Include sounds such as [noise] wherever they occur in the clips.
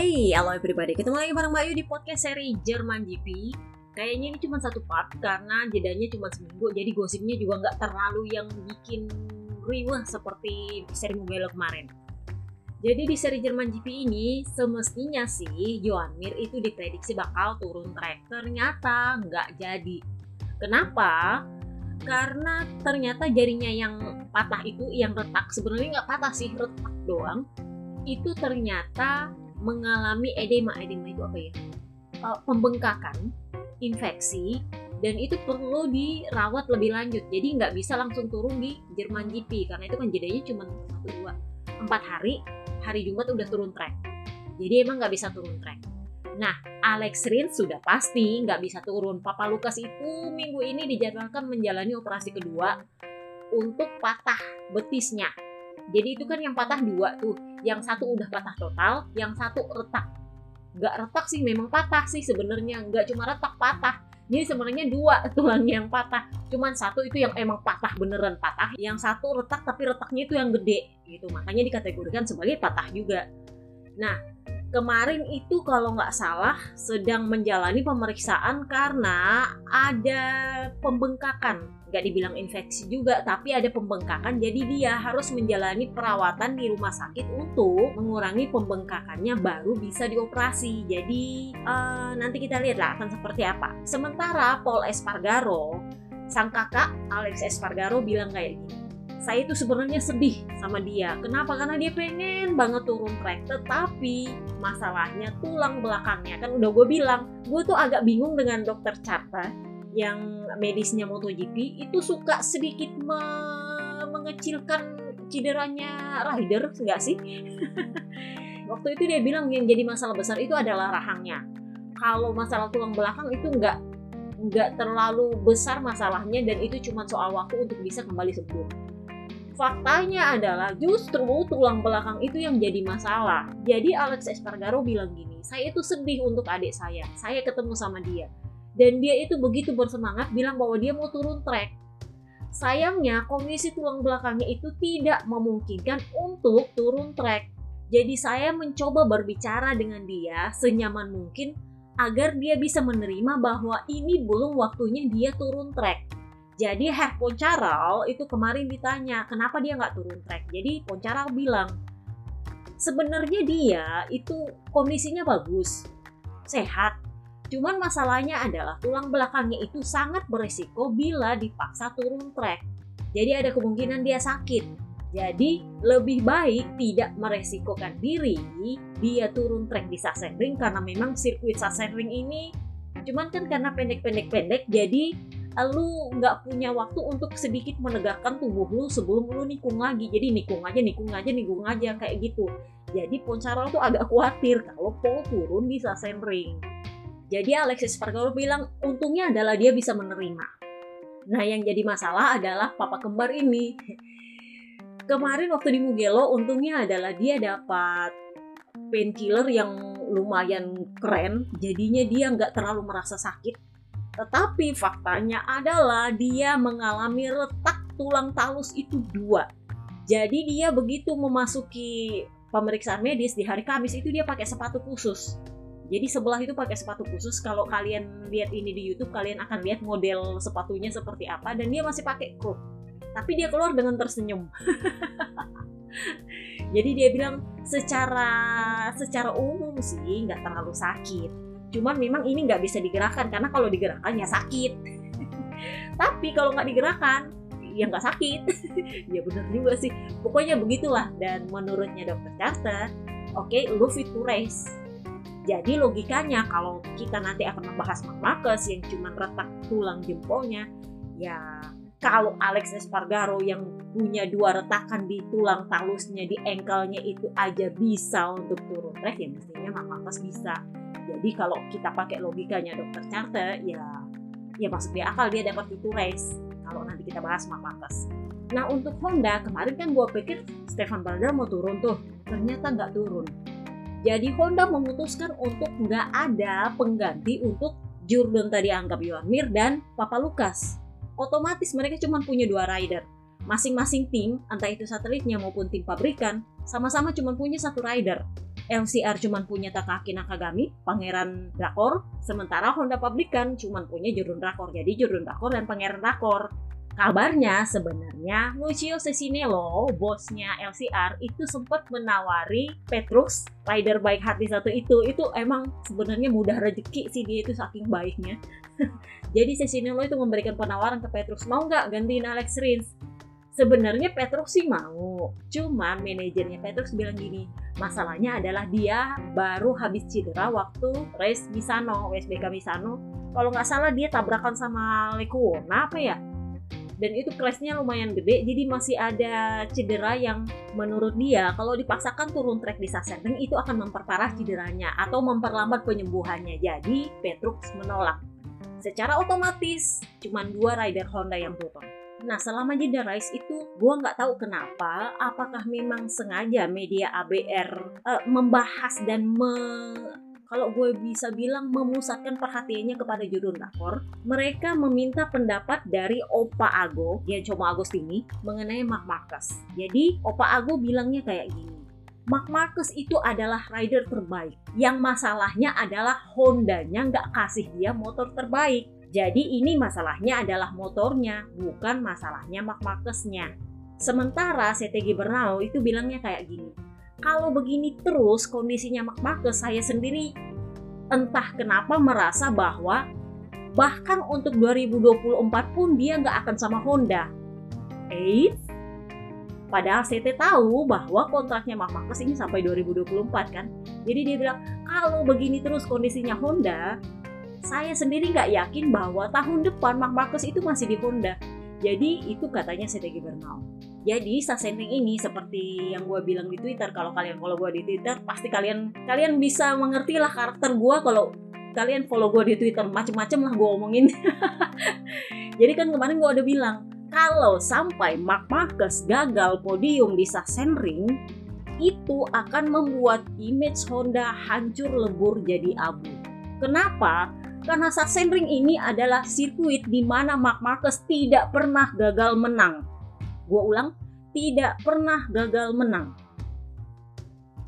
Hey, halo everybody. Ketemu lagi bareng Mbak Yu di podcast seri Jerman GP. Kayaknya ini cuma satu part karena jedanya cuma seminggu, jadi gosipnya juga nggak terlalu yang bikin riwah seperti seri Mugello kemarin. Jadi di seri Jerman GP ini semestinya sih Johan Mir itu diprediksi bakal turun track. Ternyata nggak jadi. Kenapa? Karena ternyata jarinya yang patah itu yang retak sebenarnya nggak patah sih retak doang itu ternyata mengalami edema. Edema itu apa ya? Pembengkakan infeksi dan itu perlu dirawat lebih lanjut. Jadi nggak bisa langsung turun di Jerman GP karena itu kan jedanya cuma satu dua empat hari. Hari Jumat udah turun track. Jadi emang nggak bisa turun track. Nah Alex Rins sudah pasti nggak bisa turun. Papa Lukas itu minggu ini dijadwalkan menjalani operasi kedua untuk patah betisnya jadi itu kan yang patah dua tuh. Yang satu udah patah total yang satu retak. Nggak retak sih memang patah sih sebenarnya. Nggak cuma retak patah. Jadi sebenarnya dua tulang yang patah. Cuman satu itu yang emang patah beneran patah. Yang satu retak tapi retaknya itu yang gede gitu. Makanya dikategorikan sebagai patah juga. Nah kemarin itu kalau nggak salah sedang menjalani pemeriksaan karena ada pembengkakan nggak dibilang infeksi juga tapi ada pembengkakan jadi dia harus menjalani perawatan di rumah sakit untuk mengurangi pembengkakannya baru bisa dioperasi jadi uh, nanti kita lihat lah akan seperti apa sementara Paul Espargaro sang kakak Alex Espargaro bilang kayak gini saya itu sebenarnya sedih sama dia. Kenapa? Karena dia pengen banget turun track, tetapi masalahnya tulang belakangnya. Kan udah gue bilang, gue tuh agak bingung dengan dokter Carta yang medisnya MotoGP itu suka sedikit me mengecilkan cederanya rider enggak sih? [laughs] Waktu itu dia bilang yang jadi masalah besar itu adalah rahangnya. Kalau masalah tulang belakang itu enggak nggak terlalu besar masalahnya dan itu cuma soal waktu untuk bisa kembali sembuh faktanya adalah justru tulang belakang itu yang jadi masalah. Jadi Alex Espargaro bilang gini, saya itu sedih untuk adik saya. Saya ketemu sama dia. Dan dia itu begitu bersemangat bilang bahwa dia mau turun trek. Sayangnya kondisi tulang belakangnya itu tidak memungkinkan untuk turun trek. Jadi saya mencoba berbicara dengan dia senyaman mungkin agar dia bisa menerima bahwa ini belum waktunya dia turun trek jadi Herr Poncaral itu kemarin ditanya kenapa dia nggak turun track. Jadi Poncaral bilang sebenarnya dia itu kondisinya bagus, sehat. Cuman masalahnya adalah tulang belakangnya itu sangat beresiko bila dipaksa turun track. Jadi ada kemungkinan dia sakit. Jadi lebih baik tidak meresikokan diri dia turun track di Sachsenring karena memang sirkuit Sachsenring ini cuman kan karena pendek-pendek-pendek jadi lu nggak punya waktu untuk sedikit menegakkan tubuh lu sebelum lu nikung lagi jadi nikung aja nikung aja nikung aja kayak gitu jadi Poncaral tuh agak khawatir kalau Paul turun di ring. Jadi Alexis Spargaro bilang untungnya adalah dia bisa menerima nah yang jadi masalah adalah papa kembar ini kemarin waktu di Mugello untungnya adalah dia dapat painkiller yang lumayan keren jadinya dia nggak terlalu merasa sakit tetapi faktanya adalah dia mengalami retak tulang talus itu dua. Jadi dia begitu memasuki pemeriksaan medis di hari Kamis itu dia pakai sepatu khusus. Jadi sebelah itu pakai sepatu khusus. Kalau kalian lihat ini di YouTube, kalian akan lihat model sepatunya seperti apa dan dia masih pakai kruk. Tapi dia keluar dengan tersenyum. [laughs] Jadi dia bilang secara secara umum sih nggak terlalu sakit Cuman memang ini nggak bisa digerakkan karena kalau digerakkan ya sakit. [laughs] Tapi kalau nggak digerakkan ya nggak sakit. [laughs] ya benar juga sih. Pokoknya begitulah dan menurutnya dokter Carter, oke okay, fit to race. Jadi logikanya kalau kita nanti akan membahas Marcus yang cuma retak tulang jempolnya, ya kalau Alex Espargaro yang punya dua retakan di tulang talusnya di engkelnya itu aja bisa untuk turun track ya mestinya Marcus bisa jadi kalau kita pakai logikanya dokter Carter, ya ya masuk di akal dia dapat itu race. Kalau nanti kita bahas Mark. Nah untuk Honda kemarin kan gue pikir Stefan Balda mau turun tuh, ternyata nggak turun. Jadi Honda memutuskan untuk nggak ada pengganti untuk Jordan tadi anggap Johan Mir dan Papa Lukas. Otomatis mereka cuma punya dua rider. Masing-masing tim, entah itu satelitnya maupun tim pabrikan, sama-sama cuma punya satu rider LCR cuma punya Takaki Nakagami, pangeran drakor, sementara Honda Pabrikan cuma punya Jurun Drakor. Jadi Jurun Drakor dan pangeran drakor. Kabarnya sebenarnya Lucio Cesinello, bosnya LCR, itu sempat menawari Petrus, rider baik hati satu itu. Itu emang sebenarnya mudah rezeki sih dia itu saking baiknya. [laughs] Jadi Cesinello itu memberikan penawaran ke Petrus, mau nggak gantiin Alex Rins? Sebenarnya Petrus sih mau, cuman manajernya Petrus bilang gini, masalahnya adalah dia baru habis cedera waktu race Misano, WSBK Misano. Kalau nggak salah dia tabrakan sama Lekuona apa ya? Dan itu crashnya lumayan gede, jadi masih ada cedera yang menurut dia kalau dipaksakan turun trek di Sachsenring itu akan memperparah cederanya atau memperlambat penyembuhannya. Jadi Petrus menolak. Secara otomatis, cuma dua rider Honda yang turun. Nah selama jeda race itu gue nggak tahu kenapa apakah memang sengaja media ABR uh, eh, membahas dan me kalau gue bisa bilang memusatkan perhatiannya kepada judul rakor, mereka meminta pendapat dari Opa Ago, yang cuma Agostini, mengenai Mark Marcus. Jadi Opa Ago bilangnya kayak gini, Mark Marcus itu adalah rider terbaik. Yang masalahnya adalah Hondanya nggak kasih dia motor terbaik. Jadi ini masalahnya adalah motornya, bukan masalahnya Mark Marquez-nya. Sementara CTG Bernau itu bilangnya kayak gini, kalau begini terus kondisinya Marquez, saya sendiri entah kenapa merasa bahwa bahkan untuk 2024 pun dia nggak akan sama Honda. Eh, padahal CT tahu bahwa kontraknya Mark Marquez ini sampai 2024 kan. Jadi dia bilang kalau begini terus kondisinya Honda, saya sendiri nggak yakin bahwa tahun depan Marcus itu masih di Honda. Jadi itu katanya strategi Bernal. Jadi Sasending ini seperti yang gue bilang di Twitter, kalau kalian follow gue di Twitter, pasti kalian kalian bisa mengerti lah karakter gue kalau kalian follow gue di Twitter macem-macem lah gue omongin. [laughs] Jadi kan kemarin gue udah bilang kalau sampai Mark Marcus gagal podium di Sachsenring itu akan membuat image Honda hancur lebur jadi abu. Kenapa? Karena Sachsenring ini adalah sirkuit di mana Mark Marquez tidak pernah gagal menang. Gue ulang, tidak pernah gagal menang.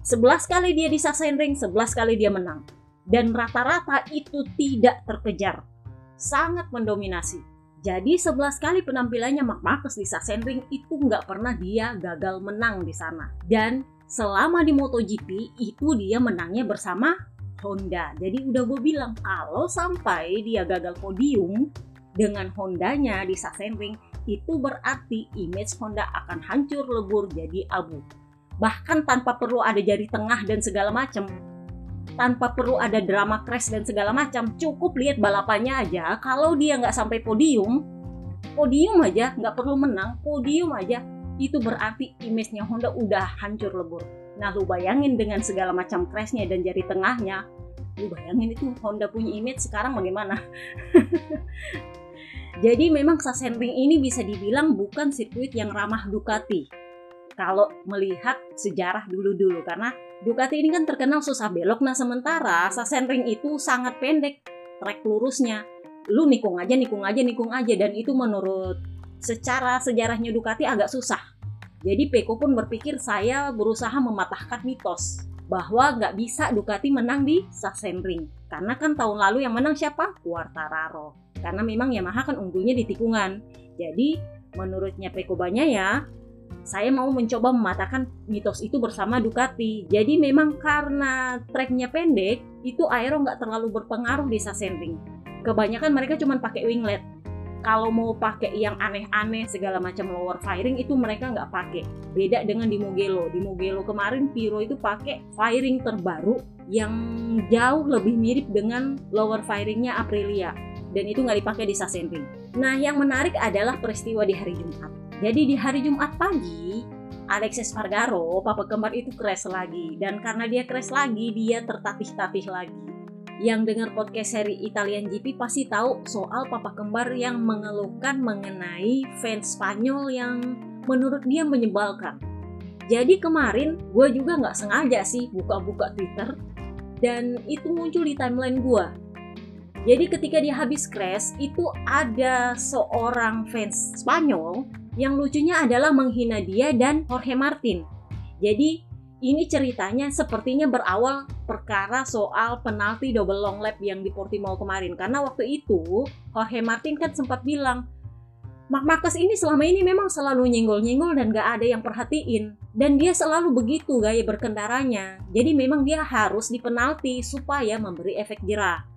11 kali dia di Sachsenring, 11 kali dia menang. Dan rata-rata itu tidak terkejar. Sangat mendominasi. Jadi 11 kali penampilannya Mark Marquez di Sachsenring itu nggak pernah dia gagal menang di sana. Dan selama di MotoGP itu dia menangnya bersama Honda. Jadi udah gue bilang kalau sampai dia gagal podium dengan Hondanya di Sachsenring itu berarti image Honda akan hancur lebur jadi abu. Bahkan tanpa perlu ada jari tengah dan segala macam. Tanpa perlu ada drama crash dan segala macam. Cukup lihat balapannya aja. Kalau dia nggak sampai podium, podium aja nggak perlu menang, podium aja itu berarti image-nya Honda udah hancur lebur. Nah, lu bayangin dengan segala macam crashnya dan jari tengahnya, lu bayangin itu Honda punya image sekarang bagaimana? [laughs] Jadi memang Sachsenring ini bisa dibilang bukan sirkuit yang ramah Ducati. Kalau melihat sejarah dulu-dulu karena Ducati ini kan terkenal susah belok. Nah sementara Sachsenring itu sangat pendek trek lurusnya. Lu nikung aja, nikung aja, nikung aja dan itu menurut secara sejarahnya Ducati agak susah jadi Peko pun berpikir saya berusaha mematahkan mitos bahwa nggak bisa Ducati menang di Sachsenring. Karena kan tahun lalu yang menang siapa? Quartararo. Karena memang Yamaha kan unggulnya di tikungan. Jadi menurutnya Peko ya, saya mau mencoba mematahkan mitos itu bersama Ducati. Jadi memang karena treknya pendek, itu aero nggak terlalu berpengaruh di Sachsenring. Kebanyakan mereka cuma pakai winglet kalau mau pakai yang aneh-aneh segala macam lower firing itu mereka nggak pakai beda dengan di Mugello di Mugello kemarin Piro itu pakai firing terbaru yang jauh lebih mirip dengan lower firingnya Aprilia dan itu nggak dipakai di Sachsenring nah yang menarik adalah peristiwa di hari Jumat jadi di hari Jumat pagi Alexis Fargaro, papa kembar itu crash lagi dan karena dia crash lagi dia tertatih-tatih lagi yang dengar podcast seri Italian GP pasti tahu soal papa kembar yang mengeluhkan mengenai fans Spanyol yang menurut dia menyebalkan. Jadi kemarin gue juga nggak sengaja sih buka-buka Twitter dan itu muncul di timeline gue. Jadi ketika dia habis crash itu ada seorang fans Spanyol yang lucunya adalah menghina dia dan Jorge Martin. Jadi Ini ceritanya sepertinya berawal perkara soal penalti double long lap yang di Portimao kemarin. Karena waktu itu Jorge Martin kan sempat bilang, Mark Marcus ini selama ini memang selalu nyenggol-nyenggol dan gak ada yang perhatiin. Dan dia selalu begitu gaya berkendaranya. Jadi memang dia harus dipenalti supaya memberi efek jerah.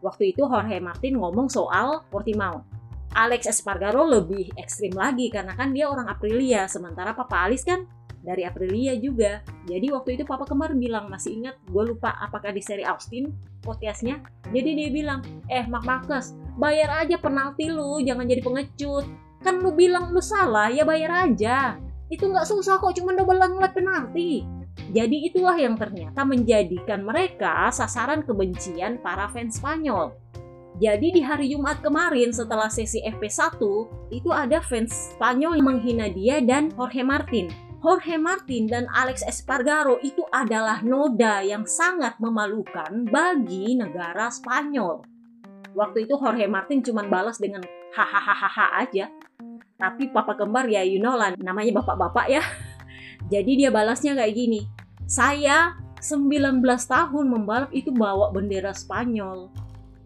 Waktu itu Jorge Martin ngomong soal Portimao. Alex Espargaro lebih ekstrim lagi karena kan dia orang Aprilia, sementara Papa Alice kan dari Aprilia juga. Jadi waktu itu Papa Kembar bilang, masih ingat, gue lupa apakah di seri Austin podcastnya. Jadi dia bilang, eh Mark Marcus, bayar aja penalti lu, jangan jadi pengecut. Kan lu bilang lu salah, ya bayar aja. Itu nggak susah kok, cuma double ngeliat penalti. Jadi itulah yang ternyata menjadikan mereka sasaran kebencian para fans Spanyol. Jadi di hari Jumat kemarin setelah sesi FP1, itu ada fans Spanyol yang menghina dia dan Jorge Martin Jorge Martin dan Alex Espargaro itu adalah noda yang sangat memalukan bagi negara Spanyol. Waktu itu Jorge Martin cuma balas dengan hahaha aja. Tapi papa kembar ya you know lah namanya bapak-bapak ya. Jadi dia balasnya kayak gini. Saya 19 tahun membalap itu bawa bendera Spanyol.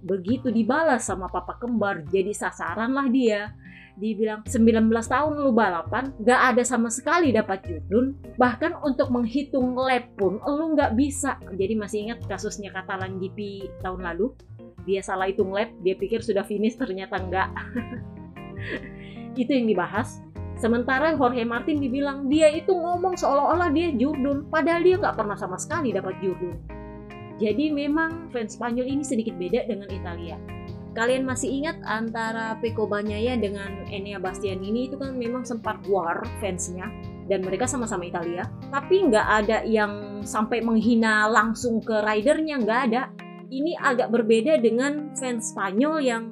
Begitu dibalas sama papa kembar jadi sasaran lah dia. Dibilang 19 tahun lu balapan gak ada sama sekali dapat judun bahkan untuk menghitung lap pun lu gak bisa. Jadi masih ingat kasusnya Katalan GP tahun lalu? Dia salah hitung lap dia pikir sudah finish ternyata enggak [laughs] itu yang dibahas sementara Jorge Martin dibilang dia itu ngomong seolah-olah dia jurdun padahal dia nggak pernah sama sekali dapat jurdun. Jadi memang fans Spanyol ini sedikit beda dengan Italia. Kalian masih ingat antara Peko Banyaya dengan Enea Bastian ini? Itu kan memang sempat war fansnya dan mereka sama-sama Italia. Tapi nggak ada yang sampai menghina langsung ke ridernya nggak ada. Ini agak berbeda dengan fans Spanyol yang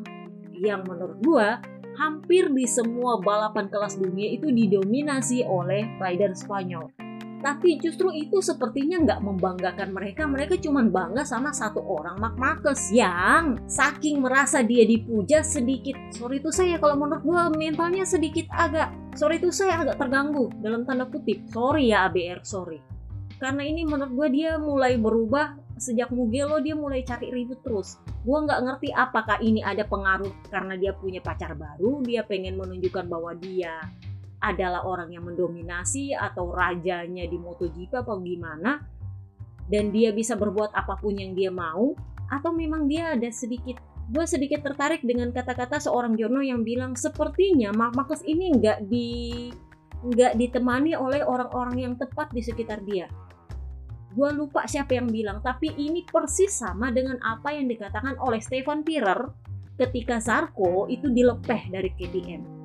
yang menurut gua hampir di semua balapan kelas dunia itu didominasi oleh rider Spanyol tapi justru itu sepertinya nggak membanggakan mereka. Mereka cuma bangga sama satu orang Mark Marcus yang saking merasa dia dipuja sedikit. Sorry itu saya kalau menurut gue mentalnya sedikit agak. Sorry itu saya agak terganggu dalam tanda kutip. Sorry ya ABR, sorry. Karena ini menurut gue dia mulai berubah sejak Mugello dia mulai cari ribut terus. Gue nggak ngerti apakah ini ada pengaruh karena dia punya pacar baru, dia pengen menunjukkan bahwa dia adalah orang yang mendominasi atau rajanya di MotoGP apa gimana dan dia bisa berbuat apa pun yang dia mau atau memang dia ada sedikit gue sedikit tertarik dengan kata-kata seorang Jono yang bilang sepertinya Mark Marcus ini nggak di nggak ditemani oleh orang-orang yang tepat di sekitar dia gue lupa siapa yang bilang tapi ini persis sama dengan apa yang dikatakan oleh Stefan Pirer ketika Zarko itu dilepeh dari KTM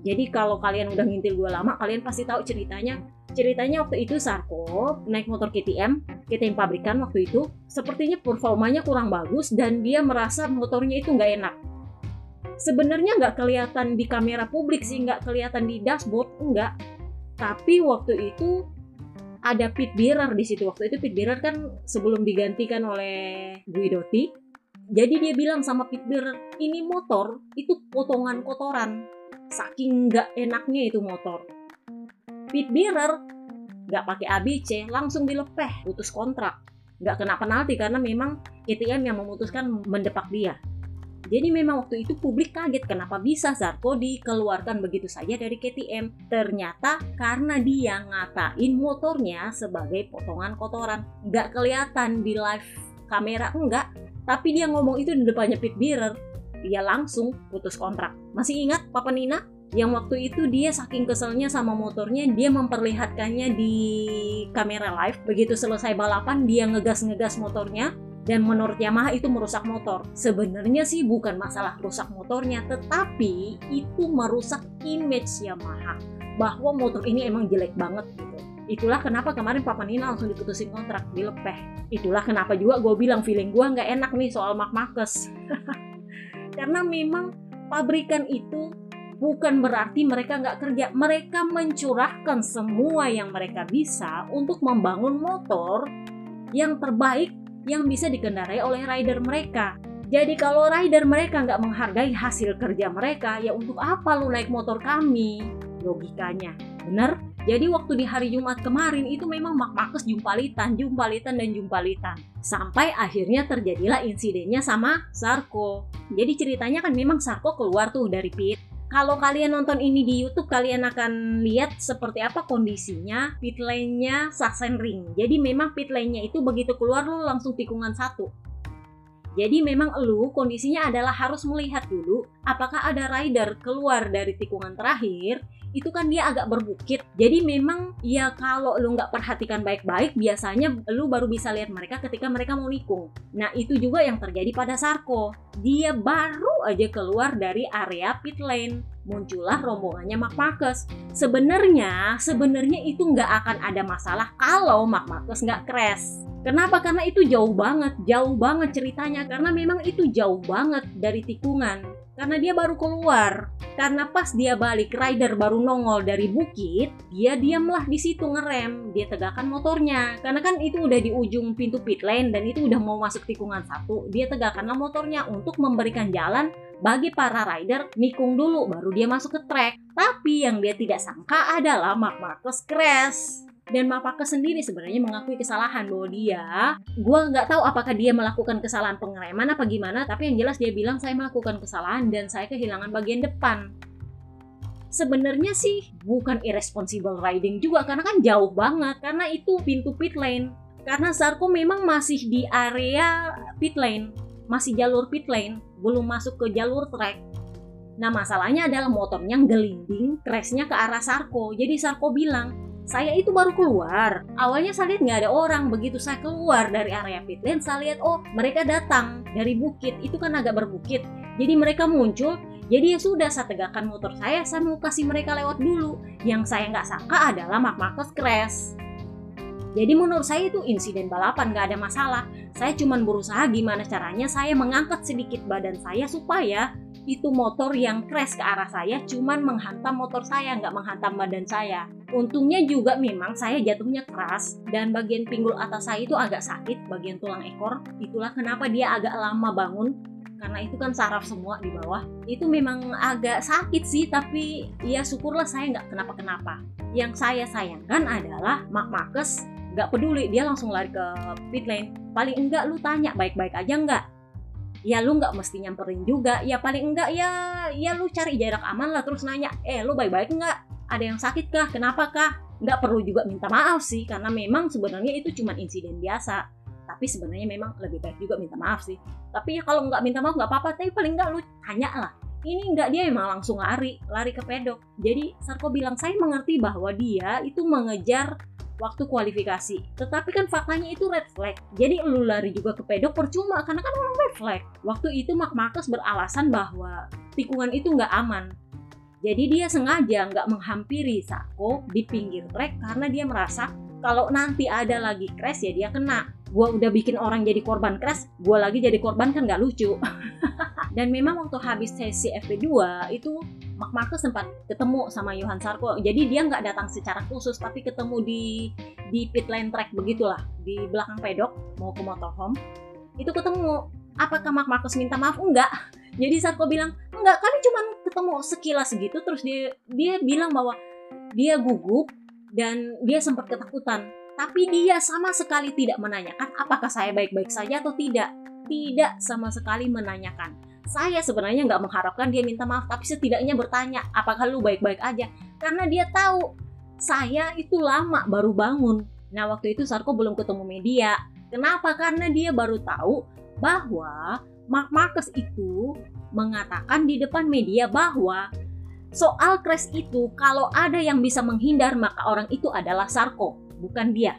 jadi kalau kalian udah ngintil gue lama, kalian pasti tahu ceritanya. Ceritanya waktu itu Sarko naik motor KTM, KTM pabrikan waktu itu, sepertinya performanya kurang bagus dan dia merasa motornya itu nggak enak. Sebenarnya nggak kelihatan di kamera publik sih, nggak kelihatan di dashboard, enggak. Tapi waktu itu ada pit bearer di situ. Waktu itu pit bearer kan sebelum digantikan oleh Guidotti. Jadi dia bilang sama pit bearer, ini motor itu potongan kotoran saking nggak enaknya itu motor pit bearer nggak pakai ABC langsung dilepeh putus kontrak nggak kena penalti karena memang KTM yang memutuskan mendepak dia jadi memang waktu itu publik kaget kenapa bisa Zarko dikeluarkan begitu saja dari KTM. Ternyata karena dia ngatain motornya sebagai potongan kotoran. Nggak kelihatan di live kamera enggak. Tapi dia ngomong itu di depannya pit bearer dia langsung putus kontrak. Masih ingat Papa Nina? Yang waktu itu dia saking keselnya sama motornya, dia memperlihatkannya di kamera live. Begitu selesai balapan, dia ngegas-ngegas motornya, dan menurut Yamaha itu merusak motor. Sebenarnya sih bukan masalah rusak motornya, tetapi itu merusak image Yamaha bahwa motor ini emang jelek banget gitu. Itulah kenapa kemarin Papa Nina langsung diputusin kontrak, dilepeh. Itulah kenapa juga gue bilang feeling gue nggak enak nih soal Mark Marcus. [laughs] karena memang pabrikan itu bukan berarti mereka nggak kerja mereka mencurahkan semua yang mereka bisa untuk membangun motor yang terbaik yang bisa dikendarai oleh rider mereka jadi kalau rider mereka nggak menghargai hasil kerja mereka ya untuk apa lu naik motor kami logikanya bener Jadi waktu di hari Jumat kemarin itu memang Mark Marcus jumpalitan, jumpalitan dan jumpalitan. Sampai akhirnya terjadilah insidennya sama Sarko. Jadi ceritanya kan memang Sarko keluar tuh dari pit. Kalau kalian nonton ini di YouTube, kalian akan lihat seperti apa kondisinya pit lane-nya Sachsenring. Jadi memang pit lane-nya itu begitu keluar lu langsung tikungan satu. Jadi memang lu kondisinya adalah harus melihat dulu apakah ada rider keluar dari tikungan terakhir itu kan dia agak berbukit. Jadi memang ya kalau lu nggak perhatikan baik-baik biasanya lu baru bisa lihat mereka ketika mereka mau nikung. Nah itu juga yang terjadi pada Sarko. Dia baru aja keluar dari area pit lane muncullah rombongannya Mark Marcus. Sebenarnya, sebenarnya itu nggak akan ada masalah kalau Mark Marcus nggak crash. Kenapa? Karena itu jauh banget, jauh banget ceritanya. Karena memang itu jauh banget dari tikungan. Karena dia baru keluar. Karena pas dia balik, rider baru nongol dari bukit, dia diamlah di situ ngerem. Dia tegakkan motornya. Karena kan itu udah di ujung pintu pit lane dan itu udah mau masuk tikungan satu. Dia tegakkanlah motornya untuk memberikan jalan bagi para rider nikung dulu baru dia masuk ke track. Tapi yang dia tidak sangka adalah Mark Marcus crash dan Mapaka sendiri sebenarnya mengakui kesalahan bahwa dia gue nggak tahu apakah dia melakukan kesalahan pengereman apa gimana tapi yang jelas dia bilang saya melakukan kesalahan dan saya kehilangan bagian depan. Sebenarnya sih bukan irresponsible riding juga karena kan jauh banget karena itu pintu pit lane. Karena Sarko memang masih di area pit lane masih jalur pit lane belum masuk ke jalur track. Nah masalahnya adalah motornya gelinding, crashnya ke arah Sarko. Jadi Sarko bilang, saya itu baru keluar. Awalnya saya lihat nggak ada orang. Begitu saya keluar dari area pit lane, saya lihat oh mereka datang dari bukit. Itu kan agak berbukit. Jadi mereka muncul. Jadi ya sudah saya tegakkan motor saya, saya mau kasih mereka lewat dulu. Yang saya nggak sangka adalah Mark Marcus crash. Jadi menurut saya itu insiden balapan nggak ada masalah. Saya cuma berusaha gimana caranya saya mengangkat sedikit badan saya supaya itu motor yang crash ke arah saya cuman menghantam motor saya nggak menghantam badan saya untungnya juga memang saya jatuhnya keras dan bagian pinggul atas saya itu agak sakit bagian tulang ekor. Itulah kenapa dia agak lama bangun karena itu kan saraf semua di bawah. Itu memang agak sakit sih tapi ya syukurlah saya nggak kenapa-kenapa. Yang saya sayangkan adalah Mark Marcus nggak peduli dia langsung lari ke pit lane. Paling enggak lu tanya baik-baik aja nggak? Ya lu nggak mesti nyamperin juga. Ya paling enggak ya ya lu cari jarak aman lah terus nanya eh lu baik-baik nggak ada yang sakit kah kenapa kah nggak perlu juga minta maaf sih karena memang sebenarnya itu cuma insiden biasa tapi sebenarnya memang lebih baik juga minta maaf sih tapi ya kalau nggak minta maaf nggak apa-apa tapi paling nggak lu tanya lah ini nggak dia emang langsung lari lari ke pedok jadi Sarko bilang saya mengerti bahwa dia itu mengejar waktu kualifikasi. Tetapi kan faktanya itu red flag. Jadi lu lari juga ke pedok percuma karena kan orang red flag. Waktu itu Mark Marcus beralasan bahwa tikungan itu nggak aman. Jadi dia sengaja nggak menghampiri Sako di pinggir trek karena dia merasa kalau nanti ada lagi crash ya dia kena. Gua udah bikin orang jadi korban crash, gua lagi jadi korban kan nggak lucu. [laughs] Dan memang waktu habis sesi FP2 itu Mark Marcus sempat ketemu sama Johan Sarko. Jadi dia nggak datang secara khusus, tapi ketemu di di pit lane track begitulah di belakang pedok mau ke motorhome. Itu ketemu. Apakah Mark Marcus minta maaf? Enggak. Jadi Sarko bilang enggak. Kami cuma ketemu sekilas gitu. Terus dia dia bilang bahwa dia gugup dan dia sempat ketakutan. Tapi dia sama sekali tidak menanyakan apakah saya baik-baik saja atau tidak. Tidak sama sekali menanyakan saya sebenarnya nggak mengharapkan dia minta maaf tapi setidaknya bertanya apakah lu baik-baik aja karena dia tahu saya itu lama baru bangun nah waktu itu Sarko belum ketemu media kenapa karena dia baru tahu bahwa Mark Marcus itu mengatakan di depan media bahwa soal crash itu kalau ada yang bisa menghindar maka orang itu adalah Sarko bukan dia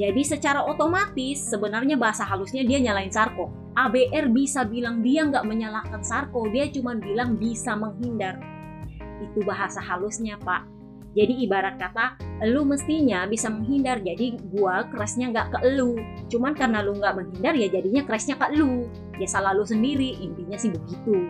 jadi secara otomatis sebenarnya bahasa halusnya dia nyalain Sarko. ABR bisa bilang dia nggak menyalahkan Sarko, dia cuma bilang bisa menghindar. Itu bahasa halusnya pak. Jadi ibarat kata, lu mestinya bisa menghindar, jadi gua kerasnya nggak ke lu. Cuman karena lu nggak menghindar ya jadinya kerasnya ke lu. Ya salah lu sendiri, intinya sih begitu.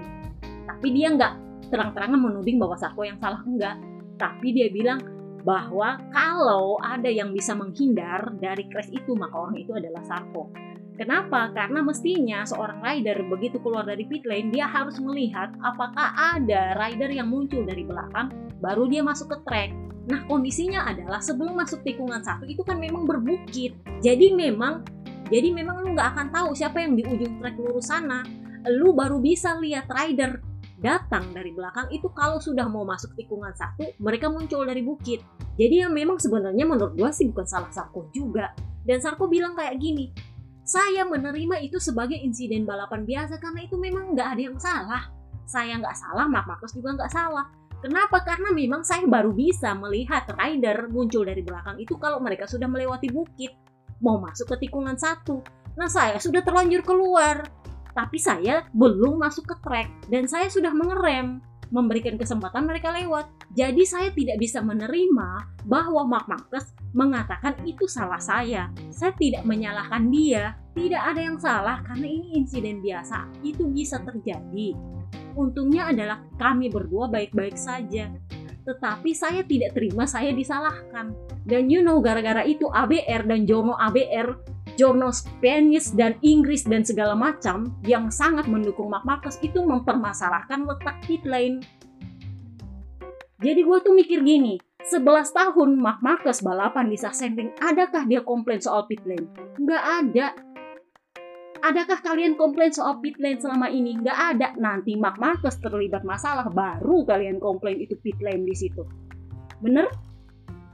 Tapi dia nggak terang-terangan menuding bahwa Sarko yang salah enggak. Tapi dia bilang, bahwa kalau ada yang bisa menghindar dari crash itu maka orang itu adalah Sarko. Kenapa? Karena mestinya seorang rider begitu keluar dari pit lane dia harus melihat apakah ada rider yang muncul dari belakang baru dia masuk ke track. Nah kondisinya adalah sebelum masuk tikungan satu itu kan memang berbukit. Jadi memang jadi memang lu nggak akan tahu siapa yang di ujung trek lurus sana. Lu baru bisa lihat rider datang dari belakang itu kalau sudah mau masuk tikungan satu mereka muncul dari bukit. Jadi yang memang sebenarnya menurut gua sih bukan salah Sarko juga. Dan Sarko bilang kayak gini, saya menerima itu sebagai insiden balapan biasa karena itu memang nggak ada yang salah. Saya nggak salah, Mark Marcus juga nggak salah. Kenapa? Karena memang saya baru bisa melihat rider muncul dari belakang itu kalau mereka sudah melewati bukit mau masuk ke tikungan satu. Nah saya sudah terlanjur keluar, tapi saya belum masuk ke trek dan saya sudah mengerem memberikan kesempatan mereka lewat. Jadi saya tidak bisa menerima bahwa Mark Marcus mengatakan itu salah saya. Saya tidak menyalahkan dia. Tidak ada yang salah karena ini insiden biasa. Itu bisa terjadi. Untungnya adalah kami berdua baik-baik saja tetapi saya tidak terima saya disalahkan. Dan you know gara-gara itu ABR dan Jono ABR, Jono Spanish dan Inggris dan segala macam yang sangat mendukung Mark Marcus itu mempermasalahkan letak lane. Jadi gue tuh mikir gini, 11 tahun Mark Marcus balapan di Sachsenring, adakah dia komplain soal pit lane? Nggak ada Adakah kalian komplain soal pit lane selama ini? Nggak ada. Nanti Mark Marcus terlibat masalah, baru kalian komplain itu pit lane di situ. Bener?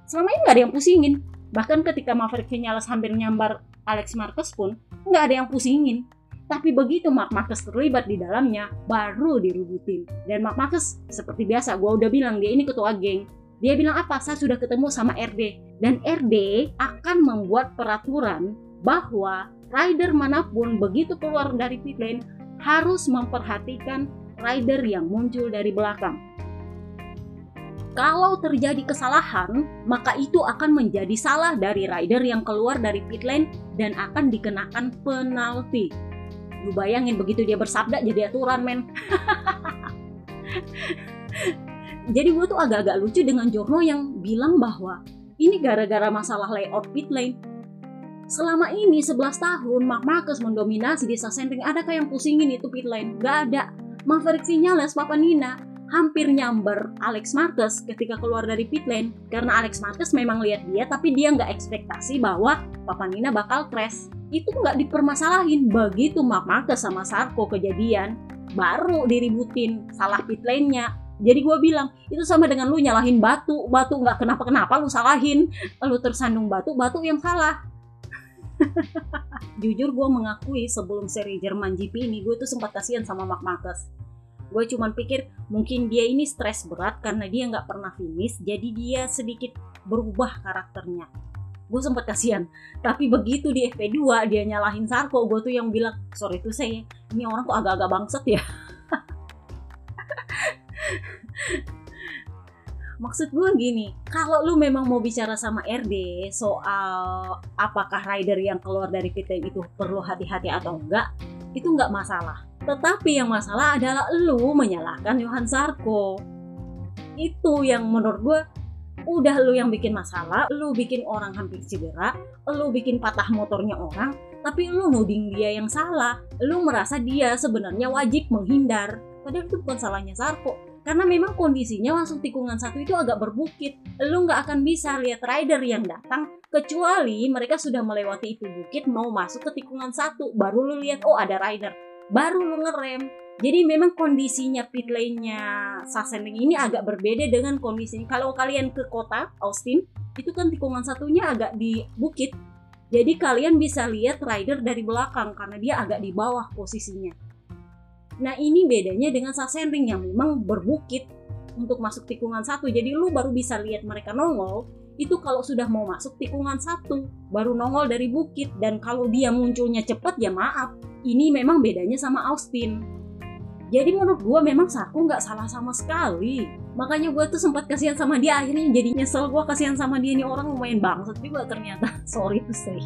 Selama ini nggak ada yang pusingin. Bahkan ketika Maverick Vinales hampir nyambar Alex Marquez pun, nggak ada yang pusingin. Tapi begitu Mark Marquez terlibat di dalamnya, baru dirubutin. Dan Mark Marquez, seperti biasa, gue udah bilang dia ini ketua geng. Dia bilang apa? Saya sudah ketemu sama RD. Dan RD akan membuat peraturan bahwa rider mana pun begitu keluar dari pit lane harus memperhatikan rider yang muncul dari belakang. Kalau terjadi kesalahan, maka itu akan menjadi salah dari rider yang keluar dari pit lane dan akan dikenakan penalti. Lu bayangin begitu dia bersabda jadi aturan men. [laughs] jadi gue tuh agak-agak lucu dengan Jorno yang bilang bahwa ini gara-gara masalah layout pit lane Selama ini 11 tahun Mark Marcus mendominasi di Sachsenring adakah yang pusingin itu pit lane? Gak ada. Maverick Vinales, Papa Nina hampir nyamber Alex Marquez ketika keluar dari pit lane karena Alex Marquez memang lihat dia tapi dia nggak ekspektasi bahwa Papa Nina bakal crash. Itu nggak dipermasalahin. Begitu Mark Marquez sama Sarko kejadian baru diributin salah pit lane-nya jadi gue bilang itu sama dengan lu nyalahin batu. Batu nggak kenapa kenapa lu salahin. Lu tersandung batu batu yang salah [laughs] Jujur gue mengakui sebelum seri Jerman GP ini gue tuh sempat kasihan sama Mark Marcus. Gue cuman pikir mungkin dia ini stres berat karena dia nggak pernah finish, jadi dia sedikit berubah karakternya. Gue sempat kasihan, tapi begitu di FP2 dia nyalahin Sarko, gue tuh yang bilang, sorry tuh saya, ini orang kok agak-agak bangset ya. [laughs] maksud gue gini kalau lu memang mau bicara sama RD soal apakah rider yang keluar dari lane itu perlu hati-hati atau enggak itu enggak masalah tetapi yang masalah adalah lu menyalahkan Johan Sarko itu yang menurut gue udah lu yang bikin masalah, lu bikin orang hampir cedera, lu bikin patah motornya orang, tapi lu nuding dia yang salah. Lu merasa dia sebenarnya wajib menghindar. Padahal itu bukan salahnya Sarko karena memang kondisinya langsung tikungan satu itu agak berbukit. Lu nggak akan bisa lihat rider yang datang kecuali mereka sudah melewati itu bukit mau masuk ke tikungan satu baru lu lihat oh ada rider. Baru lu ngerem. Jadi memang kondisinya pit lane-nya Sachsenring ini agak berbeda dengan kondisinya kalau kalian ke kota Austin itu kan tikungan satunya agak di bukit. Jadi kalian bisa lihat rider dari belakang karena dia agak di bawah posisinya Nah ini bedanya dengan Sachsenring yang memang berbukit untuk masuk tikungan satu. Jadi lu baru bisa lihat mereka nongol itu kalau sudah mau masuk tikungan satu baru nongol dari bukit. Dan kalau dia munculnya cepat ya maaf. Ini memang bedanya sama Austin jadi menurut gue memang Sarko nggak salah sama sekali. Makanya gue tuh sempat kasihan sama dia akhirnya jadi nyesel gue kasihan sama dia nih orang lumayan bangsat juga ternyata. [laughs] Sorry to say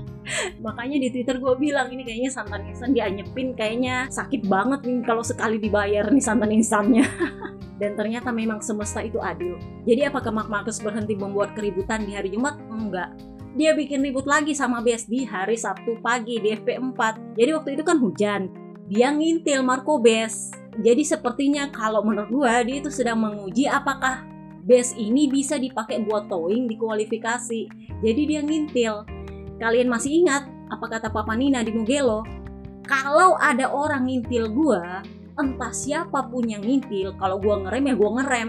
makanya di twitter gue bilang ini kayaknya santan instan dia nyepin kayaknya sakit banget nih kalau sekali dibayar nih santan instannya. [laughs] Dan ternyata memang semesta itu adil. Jadi apakah Mark Marcus berhenti membuat keributan di hari Jumat? Enggak. Dia bikin ribut lagi sama Bes di hari Sabtu pagi di FP4 jadi waktu itu kan hujan. Dia ngintil Marco Bes jadi sepertinya kalau menurut gue dia itu sedang menguji apakah base ini bisa dipakai buat towing di kualifikasi. Jadi dia ngintil. Kalian masih ingat apa kata Papa Nina di Mugello? Kalau ada orang ngintil gua, entah siapa pun yang ngintil, kalau gua ngerem ya gua ngerem.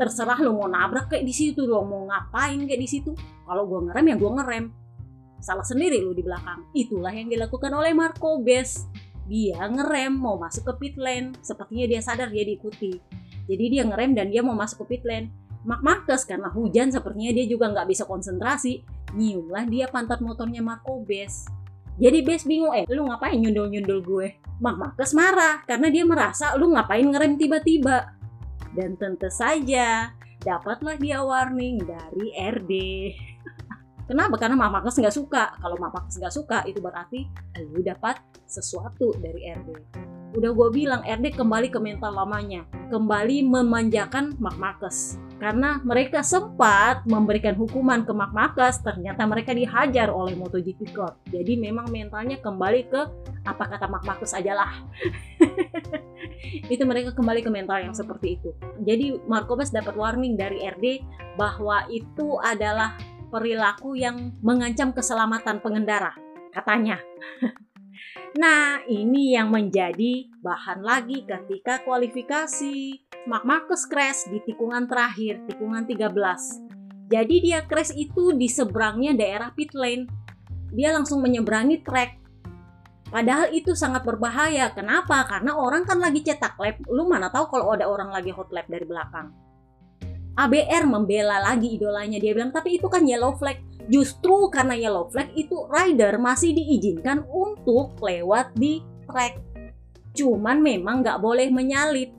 Terserah lo mau nabrak kayak di situ, lo mau ngapain kayak di situ. Kalau gua ngerem ya gua ngerem. Salah sendiri lo di belakang. Itulah yang dilakukan oleh Marco Bes. Dia ngerem mau masuk ke pit lane. Sepertinya dia sadar dia diikuti jadi dia ngerem dan dia mau masuk ke pit lane. Mark Marcus karena hujan sepertinya dia juga nggak bisa konsentrasi. Nyiumlah dia pantat motornya Marco Bes. Jadi Bes bingung, eh lu ngapain nyundul-nyundul gue? Mark Marcus marah karena dia merasa lu ngapain ngerem tiba-tiba. Dan tentu saja dapatlah dia warning dari RD. Kenapa? Karena Mark Marcus nggak suka. Kalau Mark Marcus nggak suka, itu berarti lu dapat sesuatu dari RD udah gue bilang RD kembali ke mental lamanya. Kembali memanjakan Mark Marcus karena mereka sempat memberikan hukuman ke Mark Marcus ternyata mereka dihajar oleh MotoGP Corp. Jadi memang mentalnya kembali ke apa kata Mark Marcus aja lah. [laughs] Itu mereka kembali ke mental yang seperti itu. Jadi Marco Marcos dapat warning dari RD bahwa itu adalah perilaku yang mengancam keselamatan pengendara katanya [laughs] Nah, ini yang menjadi bahan lagi ketika kualifikasi. Mark Marcus crash di tikungan terakhir, tikungan 13. Jadi dia crash itu di seberangnya daerah pit lane. Dia langsung menyeberangi track. Padahal itu sangat berbahaya. Kenapa? Karena orang kan lagi cetak lap. Lu mana tahu kalau ada orang lagi hot lap dari belakang. ABR membela lagi idolanya. Dia bilang, tapi itu kan yellow flag justru karena yellow flag itu rider masih diizinkan untuk lewat di track. Cuman memang nggak boleh menyalip.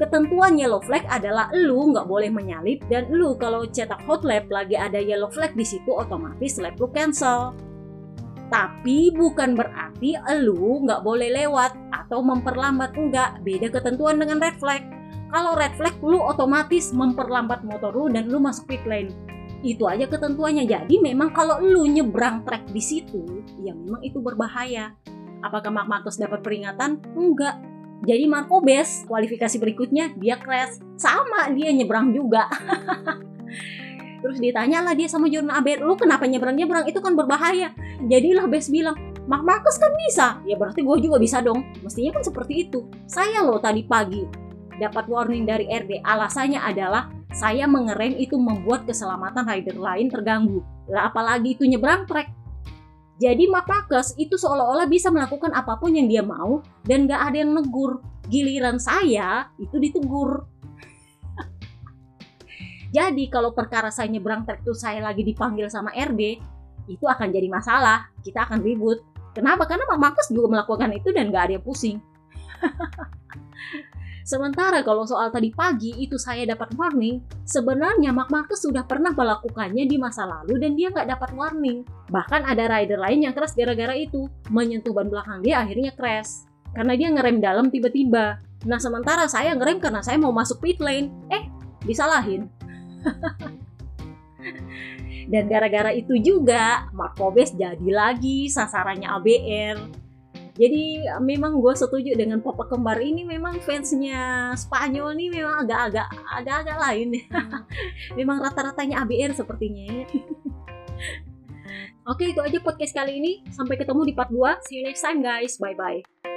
Ketentuan yellow flag adalah lu nggak boleh menyalip dan lu kalau cetak hot lap lagi ada yellow flag di situ otomatis lap lu cancel. Tapi bukan berarti lu nggak boleh lewat atau memperlambat enggak. Beda ketentuan dengan red flag. Kalau red flag lu otomatis memperlambat motor lu dan lu masuk pit lane. Itu aja ketentuannya. Jadi memang kalau lu nyebrang trek di situ ya memang itu berbahaya. Apakah Mark Marcus dapat peringatan? Enggak. Jadi Marco Bes kualifikasi berikutnya dia crash. Sama dia nyebrang juga. [laughs] Terus ditanya lah dia sama Jordan Aber lu kenapa nyebrang nyebrang? Itu kan berbahaya. Jadilah Bes bilang Mark Marcus kan bisa. Ya berarti gue juga bisa dong. Mestinya kan seperti itu. Saya loh tadi pagi dapat warning dari RD alasannya adalah saya mengerem itu membuat keselamatan rider lain terganggu. Lah apalagi itu nyebrang trek. Jadi Marcus itu seolah-olah bisa melakukan apa pun yang dia mau dan gak ada yang negur. Giliran saya itu ditegur. [laughs] jadi kalau perkara saya nyebrang trek itu saya lagi dipanggil sama RD, itu akan jadi masalah. Kita akan ribut. Kenapa? Karena Marcus juga melakukan itu dan gak ada yang pusing. [laughs] Sementara kalau soal tadi pagi itu saya dapat warning, sebenarnya Mark Marcus sudah pernah melakukannya di masa lalu dan dia nggak dapat warning. Bahkan ada rider lain yang keras gara-gara itu, menyentuh ban belakang dia akhirnya crash. Karena dia ngerem dalam tiba-tiba. Nah sementara saya ngerem karena saya mau masuk pit lane. Eh, disalahin. [laughs] dan gara-gara itu juga Mark Marcobes jadi lagi sasarannya ABR jadi memang gue setuju dengan Papa Kembar ini memang fansnya Spanyol nih memang agak-agak agak-agak lain. Hmm. [laughs] memang rata-ratanya ABR sepertinya. [laughs] Oke itu aja podcast kali ini. Sampai ketemu di part 2. See you next time guys. Bye-bye.